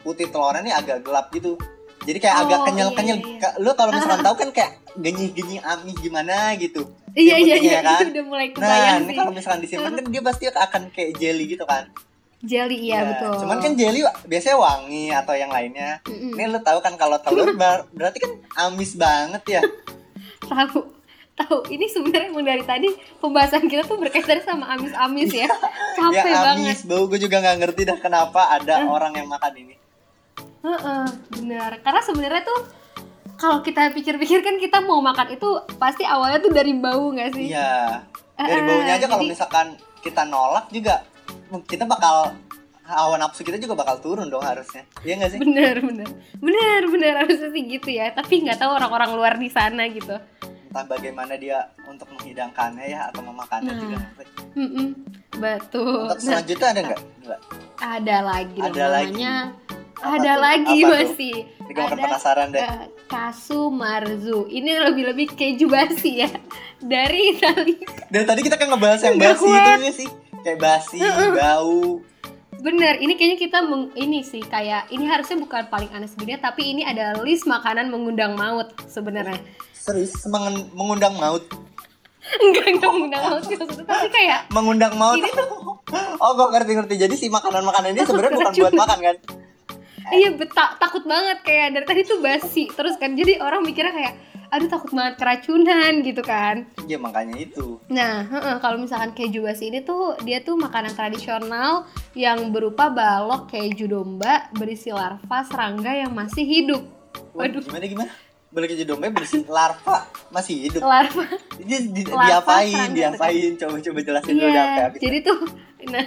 Speaker 5: putih telurnya nih agak gelap gitu. Jadi kayak agak
Speaker 4: Oh,
Speaker 5: kenyal-kenyal.
Speaker 4: iya, iya.
Speaker 5: Ka- Lu kalau misalkan [laughs] tahu kan kayak genyih-genyih amis gimana gitu.
Speaker 4: Iya iya iya
Speaker 5: kan?
Speaker 4: itu [laughs] udah mulai
Speaker 5: Nah,
Speaker 4: kebayang
Speaker 5: ini
Speaker 4: sih.
Speaker 5: kalau misalkan disimpan kan dia pasti akan kayak jelly gitu kan.
Speaker 4: Jelly iya
Speaker 5: Nah,
Speaker 4: betul.
Speaker 5: Cuman kan jelly biasanya wangi atau yang lainnya.
Speaker 4: Mm-mm.
Speaker 5: Ini lu tahu kan kalau telur [laughs] bar- berarti kan amis banget ya. [laughs]
Speaker 4: tahu tahu ini sebenarnya emang dari tadi pembahasan kita tuh berkaitan sama amis-amis ya. [laughs] Capek
Speaker 5: ya
Speaker 4: banget.
Speaker 5: amis bau gue juga nggak ngerti dah kenapa ada orang yang makan ini.
Speaker 4: Heeh, benar. Karena sebenarnya tuh kalau kita pikir-pikir kan kita mau makan itu pasti awalnya tuh dari bau nggak sih?
Speaker 5: Iya. Dari
Speaker 4: Eh,
Speaker 5: baunya aja kalau misalkan kita nolak juga kita bakal hawa nafsu kita juga bakal turun dong harusnya. Iya nggak sih?
Speaker 4: Bener bener bener bener harusnya sih gitu ya. Tapi nggak tahu orang-orang luar di sana gitu.
Speaker 5: Entah bagaimana dia untuk menghidangkannya ya atau memakannya
Speaker 4: Nah.
Speaker 5: juga.
Speaker 4: Mm-mm, betul.
Speaker 5: Untuk
Speaker 4: Nah,
Speaker 5: selanjutnya ada nggak? Nggak.
Speaker 4: ada lagi
Speaker 5: Ada lagi.
Speaker 4: namanya.
Speaker 5: Apa
Speaker 4: ada
Speaker 5: tuh?
Speaker 4: lagi
Speaker 5: Apa tuh?
Speaker 4: masih.
Speaker 5: Ini makin
Speaker 4: Ada
Speaker 5: penasaran deh.
Speaker 4: eh, kasu marzu. Ini lebih-lebih keju basi ya. [laughs] Dari Italia.
Speaker 5: Dari tadi kita kan ngebahas yang
Speaker 4: Nggak
Speaker 5: basi
Speaker 4: kuat.
Speaker 5: itu sih. Kayak basi, bau.
Speaker 4: Bener, ini kayaknya kita meng- ini sih kayak ini harusnya bukan paling aneh sebenarnya, tapi ini ada list makanan mengundang maut sebenarnya.
Speaker 5: Serius mengen- mengundang maut.
Speaker 4: Enggak enggak mengundang maut sih maksudnya, tapi kayak
Speaker 5: Mengundang maut.
Speaker 4: Ini
Speaker 5: oh, gue ngerti-ngerti. Jadi si makanan-makanan ini sebenarnya bukan buat makan kan?
Speaker 4: iya beta- takut banget kayak dari tadi tuh basi terus kan jadi orang mikirnya kayak aduh takut banget keracunan gitu kan.
Speaker 5: Iya makanya itu.
Speaker 4: Nah, kalau misalkan keju basi ini tuh dia tuh makanan tradisional yang berupa balok keju domba berisi larva serangga yang masih hidup. Waduh.
Speaker 5: gimana gimana? Balik ke domba bersih larva masih hidup.
Speaker 4: Larva
Speaker 5: Dia di,
Speaker 4: Larva
Speaker 5: diapain? Diapain? Coba coba jelasin dulu apa habis.
Speaker 4: jadi tuh, [laughs] nah,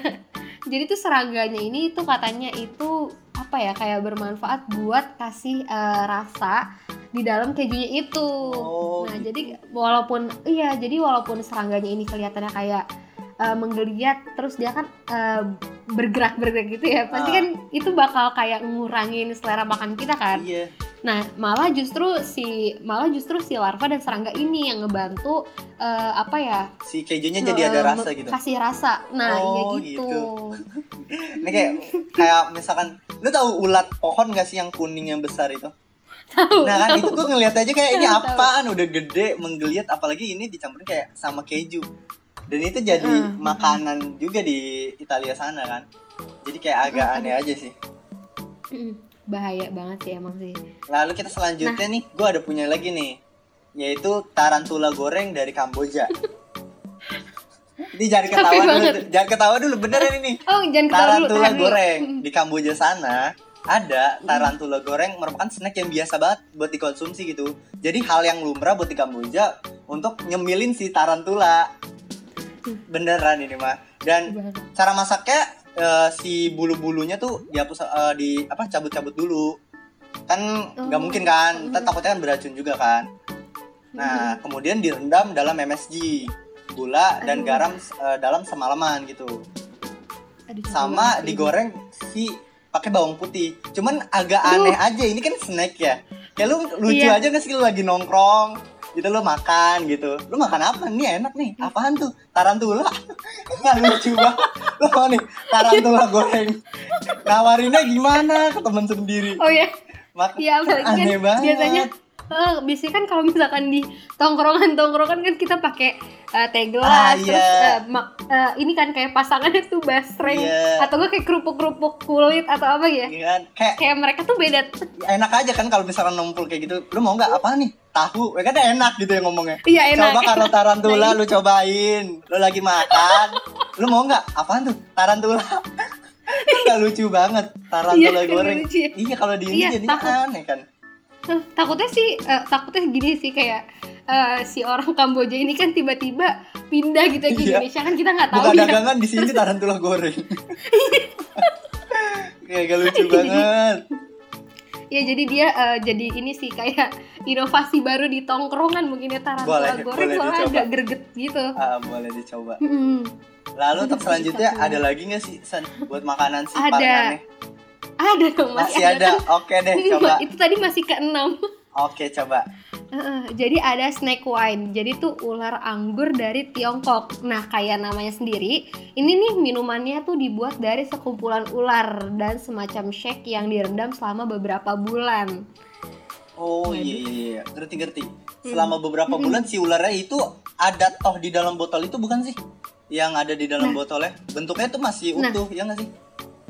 Speaker 4: jadi tuh serangganya ini tuh katanya itu apa ya kayak bermanfaat buat kasih eh, rasa di dalam kejunya itu.
Speaker 5: Oh,
Speaker 4: nah,
Speaker 5: gitu.
Speaker 4: jadi walaupun iya, jadi walaupun serangganya ini kelihatannya kayak eh, menggeliat, terus dia kan eh, bergerak-bergerak gitu ya, pasti
Speaker 5: Ah.
Speaker 4: kan itu bakal kayak ngurangin selera makan kita kan.
Speaker 5: Iya.
Speaker 4: Nah, malah justru si malah justru si larva dan serangga ini yang ngebantu eh, apa ya?
Speaker 5: Si kejunya jadi ada
Speaker 4: eh,
Speaker 5: rasa
Speaker 4: me-
Speaker 5: gitu.
Speaker 4: Kasih rasa. Nah, iya
Speaker 5: Oh,
Speaker 4: gitu.
Speaker 5: gitu. [laughs] Ini kayak kayak misalkan lu tahu ulat pohon gak sih yang kuning yang besar itu?
Speaker 4: Tahu.
Speaker 5: Nah kan itu
Speaker 4: tahu.
Speaker 5: gue ngeliat aja kayak ini apaan udah gede menggeliat apalagi ini dicampurin kayak sama keju dan itu jadi
Speaker 4: Heeh.
Speaker 5: makanan juga di Italia sana kan jadi kayak agak
Speaker 4: Aduh.
Speaker 5: aneh aja sih
Speaker 4: Bahaya banget sih emang sih.
Speaker 5: lalu kita selanjutnya
Speaker 4: Nah.
Speaker 5: nih gue ada punya lagi nih yaitu tarantula goreng dari Kamboja ini jangan ketawa dulu jangan ketawa dulu beneran ini
Speaker 4: Oh, jangan ketawa dulu.
Speaker 5: tarantula
Speaker 4: dulu.
Speaker 5: goreng di Kamboja sana ada tarantula goreng merupakan snack yang biasa banget buat dikonsumsi gitu. Jadi hal yang lumrah buat di Kamboja untuk nyemilin si tarantula. Beneran ini mah. Dan cara masaknya eh, si bulu-bulunya tuh dihapus eh, di apa cabut-cabut dulu. Kan nggak
Speaker 4: Oh.
Speaker 5: mungkin kan, ntar takutnya kan beracun juga kan. Nah, kemudian direndam dalam MSG, gula dan
Speaker 4: Aduh.
Speaker 5: garam eh, dalam semalaman gitu
Speaker 4: Aduh,
Speaker 5: sama digoreng si pakai bawang putih. Cuman agak
Speaker 4: Aduh.
Speaker 5: aneh aja. Ini kan snack ya. Kayak lu lucu
Speaker 4: Iya.
Speaker 5: aja gak sih lu lagi nongkrong gitu lu makan gitu. Lu makan apa? Ini enak nih. Apaan tuh? Tarantula. [laughs] Nggak lucu banget. Lu mau nih tarantula goreng. Nawarinnya gimana ke temen sendiri?
Speaker 4: Oh ya,
Speaker 5: Mak
Speaker 4: iya apalagi kan
Speaker 5: aneh banget.
Speaker 4: biasanya eh, biasanya kan kalau misalkan di tongkrongan-tongkrongan kan kita pakai eh, teh gelas
Speaker 5: Ah,
Speaker 4: terus
Speaker 5: iya.
Speaker 4: eh, mak- eh, ini kan kayak pasangannya tuh basreng
Speaker 5: Iya.
Speaker 4: atau enggak kayak kerupuk-kerupuk kulit atau apa ya
Speaker 5: Iya kan? Kayak
Speaker 4: kayak mereka tuh beda
Speaker 5: enak aja kan kalau misalkan numpul kayak gitu. Lu mau nggak apa nih? Tahu. Ya kan enak gitu ya ngomongnya.
Speaker 4: iya enak
Speaker 5: Coba kalau [laughs] tarantula lu cobain. Lu lagi makan. lu mau nggak? Apaan tuh? Tarantula. [laughs] Gak lucu banget tarantula
Speaker 4: Iya,
Speaker 5: goreng.
Speaker 4: lucu ya.
Speaker 5: Iya kalau di ini
Speaker 4: Iya, takut.
Speaker 5: aneh kan.
Speaker 4: Eh, takutnya sih eh, takutnya gini sih kayak eh, si orang Kamboja ini kan tiba-tiba pindah gitu ke
Speaker 5: Iya.
Speaker 4: Indonesia kan kita nggak tahu
Speaker 5: Buka
Speaker 4: ya
Speaker 5: dagangan di sini tarantula goreng. [laughs] Kayak gak lucu banget.
Speaker 4: ya jadi dia eh, jadi ini sih kayak inovasi baru di tongkrongan mungkin ya tarantula
Speaker 5: Boleh,
Speaker 4: goreng
Speaker 5: boleh
Speaker 4: soalnya agak greget gitu
Speaker 5: Ah, boleh dicoba.
Speaker 4: Mm-mm.
Speaker 5: Lalu untuk selanjutnya ada lagi nggak sih San buat makanan sih
Speaker 4: Ada. Ada dong masih,
Speaker 5: Masih ada.
Speaker 4: kan?
Speaker 5: Oke deh, coba.
Speaker 4: itu tadi masih keenam
Speaker 5: Oke, coba.
Speaker 4: Jadi ada snake wine. Jadi tuh ular anggur dari Tiongkok. Nah, kayak namanya sendiri, ini nih minumannya tuh dibuat dari sekumpulan ular dan semacam shake yang direndam selama beberapa bulan.
Speaker 5: Oh
Speaker 4: Waduh.
Speaker 5: iya iya iya, ngerti ngerti. Selama beberapa
Speaker 4: Hmm.
Speaker 5: bulan si ularnya itu ada toh di dalam botol itu bukan sih? Yang ada di dalam
Speaker 4: Nah.
Speaker 5: botolnya, bentuknya tuh masih
Speaker 4: Nah.
Speaker 5: utuh, ya nggak sih?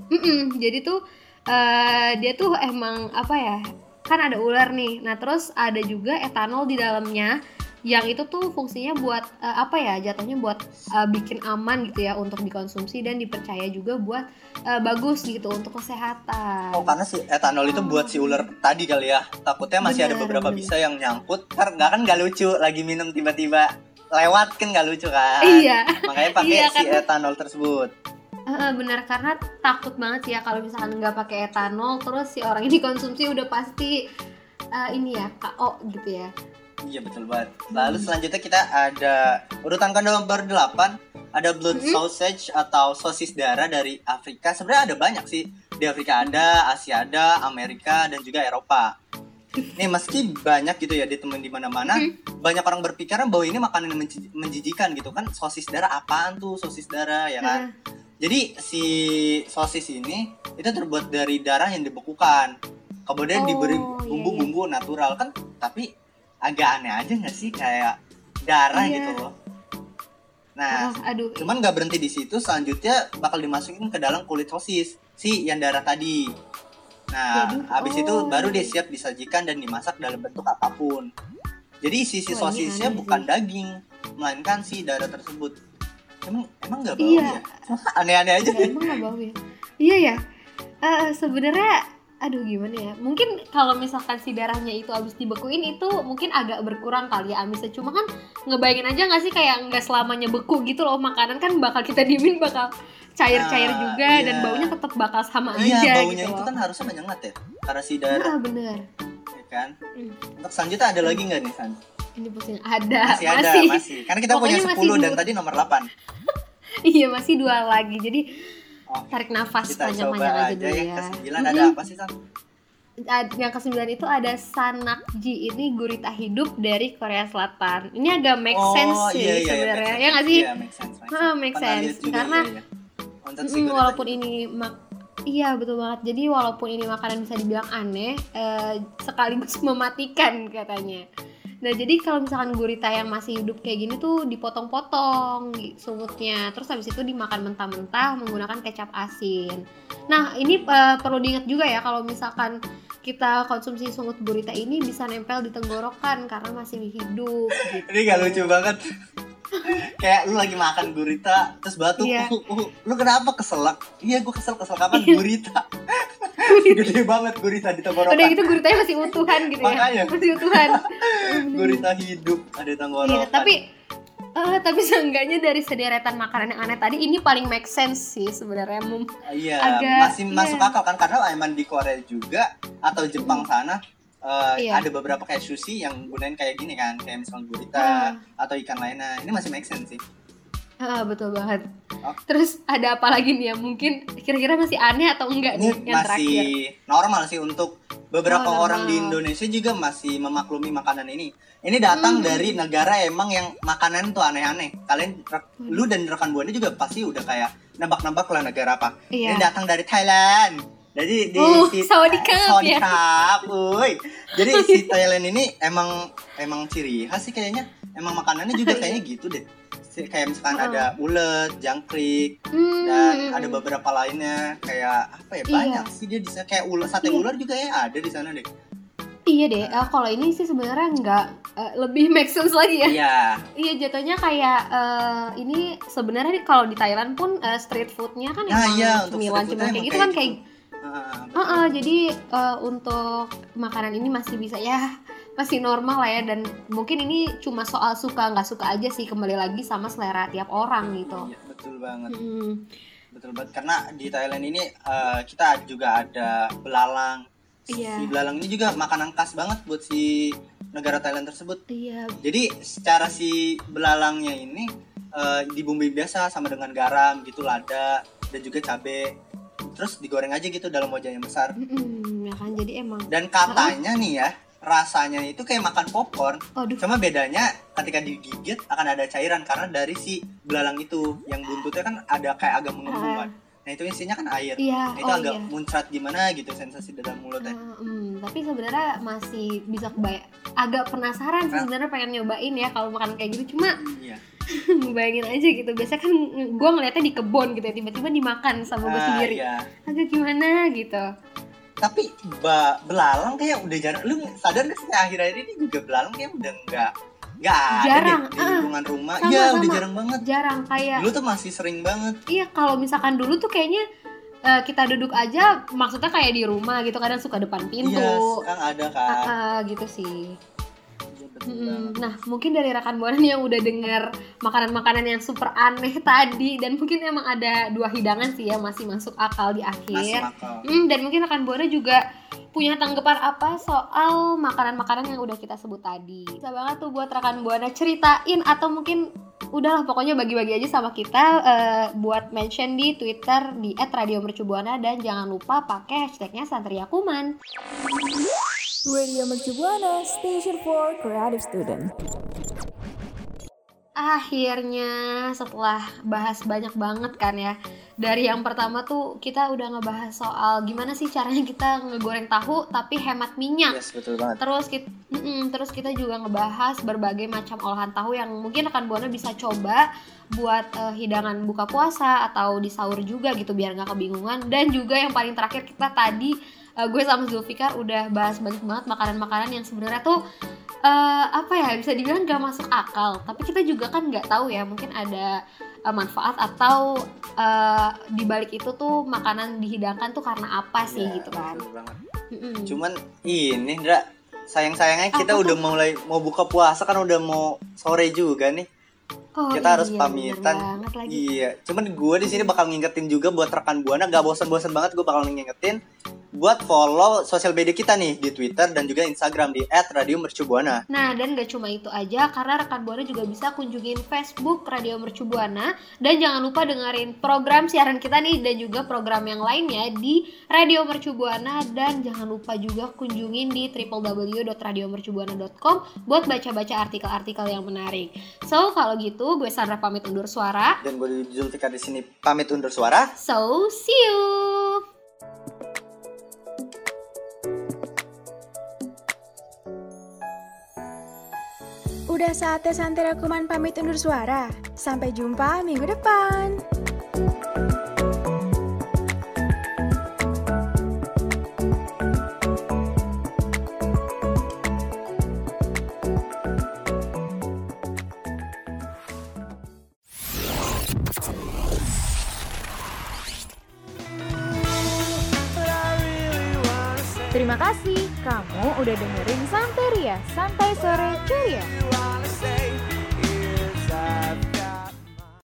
Speaker 4: Mm-mm, jadi tuh eh, dia tuh emang apa ya? Kan ada ular nih. Nah, terus ada juga etanol di dalamnya yang itu tuh fungsinya buat eh, apa ya? Jatuhnya buat eh, bikin aman gitu ya untuk dikonsumsi dan dipercaya juga buat eh, bagus gitu untuk kesehatan.
Speaker 5: Oh karena si etanol itu buat si ular tadi kali ya. Takutnya masih ada
Speaker 4: Bener,
Speaker 5: beberapa
Speaker 4: bener.
Speaker 5: bisa yang nyangkut. Ntar nggak kan nggak lucu lagi minum tiba-tiba lewat kan nggak lucu kan?
Speaker 4: Iya.
Speaker 5: Makanya pakai
Speaker 4: Iya,
Speaker 5: si
Speaker 4: karena-
Speaker 5: etanol tersebut.
Speaker 4: Eh, benar karena takut banget sih ya kalau misalkan nggak pakai etanol terus si orang ini konsumsi udah pasti eh, ini ya KO gitu ya.
Speaker 5: Iya betul banget. Lalu selanjutnya kita ada urutan ke nomor 8 ada blood
Speaker 4: Hmm.
Speaker 5: sausage atau sosis darah dari Afrika. Sebenarnya ada banyak sih. Di Afrika ada, Asia ada, Amerika dan juga Eropa. Nih meski banyak gitu ya ditemuin di mana-mana,
Speaker 4: Hmm.
Speaker 5: banyak orang berpikiran bahwa ini makanan yang menji- menjijikan gitu kan. Sosis darah apaan tuh sosis darah ya kan? Jadi si sosis ini itu terbuat dari darah yang dibekukan. Kemudian
Speaker 4: Oh,
Speaker 5: diberi
Speaker 4: iya,
Speaker 5: bumbu-bumbu natural kan, tapi agak aneh aja nggak sih kayak darah
Speaker 4: Iya.
Speaker 5: gitu loh. Nah,
Speaker 4: oh, aduh.
Speaker 5: cuman nggak berhenti di situ. Selanjutnya bakal dimasukin ke dalam kulit sosis si yang darah tadi. Nah, habis itu
Speaker 4: oh.
Speaker 5: baru dia siap disajikan dan dimasak dalam bentuk apa pun. Jadi sisi
Speaker 4: ini
Speaker 5: sosisnya bukan
Speaker 4: sih.
Speaker 5: daging, melainkan si darah tersebut. Emang emang nggak bau
Speaker 4: Iya.
Speaker 5: ya? [laughs] Aneh-aneh aja.
Speaker 4: Ya, emang nggak bau ya? Iya ya. Eh, sebenarnya aduh gimana ya mungkin kalau misalkan si darahnya itu habis dibekuin itu mungkin agak berkurang kali ya amisnya cuma kan ngebayangin aja nggak sih kayak nggak selamanya beku gitu loh makanan kan bakal kita diemin bakal cair-cair
Speaker 5: Ah,
Speaker 4: juga
Speaker 5: iya.
Speaker 4: dan baunya tetap bakal sama
Speaker 5: Iya,
Speaker 4: aja
Speaker 5: baunya
Speaker 4: gitu
Speaker 5: itu
Speaker 4: loh
Speaker 5: kan harusnya menyengat ya. Karena si darah,
Speaker 4: ah bener
Speaker 5: ya kan.
Speaker 4: Hmm.
Speaker 5: Untuk selanjutnya ada lagi nggak nih, San?
Speaker 4: Ini pusing ada
Speaker 5: Masih ada, masih. Karena kita punya
Speaker 4: Pokoknya masih
Speaker 5: 10 dan tadi nomor 8. [laughs]
Speaker 4: iya masih dua lagi jadi
Speaker 5: Oke.
Speaker 4: tarik nafas
Speaker 5: Kita coba
Speaker 4: panjang-panjang aja
Speaker 5: aja
Speaker 4: dulu
Speaker 5: yang
Speaker 4: ya
Speaker 5: ke 9 ada apa sih, San?
Speaker 4: yang kesembilan itu ada Sanakji ini gurita hidup dari Korea Selatan. Ini agak make sense sih
Speaker 5: iya, iya,
Speaker 4: sebenarnya.
Speaker 5: make
Speaker 4: ya nggak sih?
Speaker 5: Iya, make sense. make
Speaker 4: Ha,
Speaker 5: sense.
Speaker 4: make
Speaker 5: Pernah
Speaker 4: sense.
Speaker 5: juga,
Speaker 4: Karena,
Speaker 5: iya, iya.
Speaker 4: Mm, walaupun ini mak Iya betul banget. Jadi walaupun ini makanan bisa dibilang aneh, eh, sekaligus [laughs] mematikan katanya. Nah jadi kalau misalkan gurita yang masih hidup kayak gini tuh dipotong-potong sumutnya, terus habis itu dimakan mentah-mentah menggunakan kecap asin. Nah ini eh, perlu diingat juga ya kalau misalkan kita konsumsi sungut gurita ini bisa nempel di tenggorokan karena masih hidup. Gitu.
Speaker 5: Ini gak lucu banget. Kayak lu lagi makan gurita terus batuk,
Speaker 4: Iya.
Speaker 5: uh, uh, lu kenapa keselak? Iya, gua kesel kesel kapan gurita. [laughs] Gede banget gurita di tenggorokan.
Speaker 4: Udah gitu guritanya masih utuhan gitu ya,
Speaker 5: Makanya.
Speaker 4: masih utuhan. [laughs]
Speaker 5: Gurita hidup ada di tenggorokan.
Speaker 4: Iya, tapi eh, tapi seenggaknya dari sederetan makanan yang aneh tadi ini paling make sense sih sebenarnya Mum.
Speaker 5: Iya,
Speaker 4: agak-
Speaker 5: masih
Speaker 4: iya.
Speaker 5: masuk akal kan karena emang di Korea juga atau Jepang sana eh,
Speaker 4: Iya.
Speaker 5: ada beberapa kayak sushi yang gunain kayak gini kan, kayak misalnya gurita
Speaker 4: Ah.
Speaker 5: atau ikan lainnya. Ini masih make sense sih.
Speaker 4: Ah, betul banget.
Speaker 5: Oh.
Speaker 4: Terus ada apa lagi nih ya? Mungkin kira-kira masih aneh atau enggak
Speaker 5: Ini
Speaker 4: nih yang
Speaker 5: masih
Speaker 4: terakhir?
Speaker 5: normal sih untuk beberapa
Speaker 4: Oh, normal.
Speaker 5: orang di Indonesia juga masih memaklumi makanan ini. Ini datang
Speaker 4: Hmm.
Speaker 5: dari negara emang yang makanan tuh aneh-aneh. Kalian
Speaker 4: Hmm.
Speaker 5: lu dan rekan buana juga pasti udah kayak nebak-nebak lah negara apa.
Speaker 4: Iya.
Speaker 5: Ini datang dari Thailand. Jadi di
Speaker 4: Oh,
Speaker 5: si-
Speaker 4: sawadikap ya.
Speaker 5: uy. Jadi [laughs] si Thailand ini emang emang ciri khas sih kayaknya. Emang makanannya juga [laughs] kayaknya gitu deh. Kayak misalkan
Speaker 4: Oh.
Speaker 5: ada ulet, jangkrik,
Speaker 4: Hmm,
Speaker 5: dan
Speaker 4: hmm,
Speaker 5: ada
Speaker 4: hmm.
Speaker 5: beberapa lainnya kayak apa ya
Speaker 4: Iya.
Speaker 5: banyak sih dia di sana kayak ular sate
Speaker 4: Iya.
Speaker 5: ular juga ya ada di sana deh.
Speaker 4: Iya deh. eh, kalau ini sih sebenarnya enggak eh, lebih [laughs] make sense lagi ya.
Speaker 5: Iya.
Speaker 4: Iya jatuhnya kayak eh, ini sebenarnya kalau di Thailand pun eh, street foodnya kan
Speaker 5: Nah,
Speaker 4: emang
Speaker 5: iya, untuk
Speaker 4: cemilan cemilan kayak gitu kan
Speaker 5: kayak. Ah, betul.
Speaker 4: Heeh, jadi eh, untuk makanan ini masih bisa ya masih normal lah ya dan mungkin ini cuma soal suka nggak suka aja sih kembali lagi sama selera tiap orang gitu.
Speaker 5: Iya, betul banget.
Speaker 4: Mm,
Speaker 5: Betul banget karena di Thailand ini eh, kita juga ada belalang.
Speaker 4: Iya.
Speaker 5: Si belalang ini juga makanan khas banget buat si negara Thailand tersebut.
Speaker 4: Iya,
Speaker 5: Jadi secara si belalangnya ini eh, dibumbui biasa sama dengan garam gitu lada dan juga cabe. Terus digoreng aja gitu dalam wajan yang besar.
Speaker 4: Mm-mm, ya kan jadi emang.
Speaker 5: Dan katanya nih ya, rasanya itu kayak makan popcorn.
Speaker 4: Aduh,
Speaker 5: Cuma bedanya ketika digigit akan ada cairan karena dari si belalang itu yang buntutnya kan ada kayak agak mengembung kan. Nah itu isinya kan air.
Speaker 4: iya,
Speaker 5: Nah, itu
Speaker 4: oh
Speaker 5: agak
Speaker 4: iya.
Speaker 5: muncrat gimana gitu sensasi dalam mulutnya.
Speaker 4: Ah, mm, tapi sebenarnya masih bisa kebayang agak penasaran sih
Speaker 5: Nah.
Speaker 4: sebenarnya pengen nyobain ya kalau makan kayak gitu cuma
Speaker 5: Iya. [laughs]
Speaker 4: bayangin aja gitu biasanya kan gue ngeliatnya di kebun gitu ya tiba-tiba dimakan sama gue
Speaker 5: Ah,
Speaker 4: sendiri
Speaker 5: iya.
Speaker 4: agak gimana gitu
Speaker 5: Tapi ba- belalang kayak udah jarang. Lu sadar gak sih akhir-akhir ini juga belalang kayak udah enggak enggak ada
Speaker 4: Jarang,
Speaker 5: deh di
Speaker 4: ah.
Speaker 5: lingkungan rumah.
Speaker 4: Sama,
Speaker 5: Iya, udah jarang banget.
Speaker 4: jarang kayak
Speaker 5: Dulu tuh masih sering banget.
Speaker 4: Iya kalau misalkan dulu tuh kayaknya eh, kita duduk aja maksudnya kayak di rumah gitu kadang suka depan pintu
Speaker 5: Iya, sekarang ada kan.
Speaker 4: ah, gitu sih.
Speaker 5: Banget.
Speaker 4: Nah mungkin dari rekan buana yang udah dengar makanan-makanan yang super aneh [laughs] tadi dan mungkin emang ada dua hidangan sih ya masih masuk akal di akhir.
Speaker 5: akal.
Speaker 4: Hmm, dan mungkin rekan buana juga punya tanggapan apa soal makanan-makanan yang udah kita sebut tadi. Bisa banget tuh buat rekan buana ceritain atau mungkin udahlah pokoknya bagi-bagi aja sama kita eh, buat mention di Twitter di @radiomercubuana dan jangan lupa pakai hashtagnya Santeria Kuman.
Speaker 2: Radio Mercubuana, Station for Creative Student.
Speaker 4: Akhirnya setelah bahas banyak banget kan ya Dari yang pertama tuh kita udah ngebahas soal gimana sih caranya kita ngegoreng tahu tapi hemat minyak
Speaker 5: Yes, betul banget.
Speaker 4: Terus kita, terus kita juga ngebahas berbagai macam olahan tahu yang mungkin rekan buana bisa coba buat eh, hidangan buka puasa atau di sahur juga gitu biar nggak kebingungan. Dan juga yang paling terakhir kita tadi eh, gue sama Zulfikar udah bahas banyak banget makanan-makanan yang sebenarnya tuh eh, apa ya bisa dibilang gak masuk akal. Tapi kita juga kan nggak tahu ya mungkin ada eh, manfaat atau eh, di balik itu tuh makanan dihidangkan tuh karena apa sih
Speaker 5: Iya,
Speaker 4: gitu kan.
Speaker 5: Cuman ini Ndra, sayang-sayangnya kita
Speaker 4: Apa
Speaker 5: udah mulai mau buka puasa kan udah mau sore juga nih.
Speaker 4: Oh,
Speaker 5: kita harus
Speaker 4: iya,
Speaker 5: pamitan.
Speaker 4: banget lagi.
Speaker 5: Iya, cuman gue di sini bakal ngingetin juga buat rekan buana gak bosan-bosan banget gue bakal ngingetin buat follow sosial media kita nih di Twitter dan juga Instagram di @radiomercubuana.
Speaker 4: Nah, dan gak cuma itu aja, karena rekan Buana juga bisa kunjungin Facebook Radio Mercu Buana dan jangan lupa dengerin program siaran kita nih dan juga program yang lainnya di Radio Mercu Buana dan jangan lupa juga kunjungin di www.radiomercubuana.com buat baca-baca artikel-artikel yang menarik. So, kalau gitu gue Sandra pamit undur suara.
Speaker 5: Dan gue Zulfikar di sini pamit undur suara.
Speaker 4: So, see you.
Speaker 2: Udah saatnya Santera Kuman pamit undur suara. Sampai jumpa minggu depan.
Speaker 3: Terima kasih kamu udah dengerin Santeria, Santai Sore Ceria.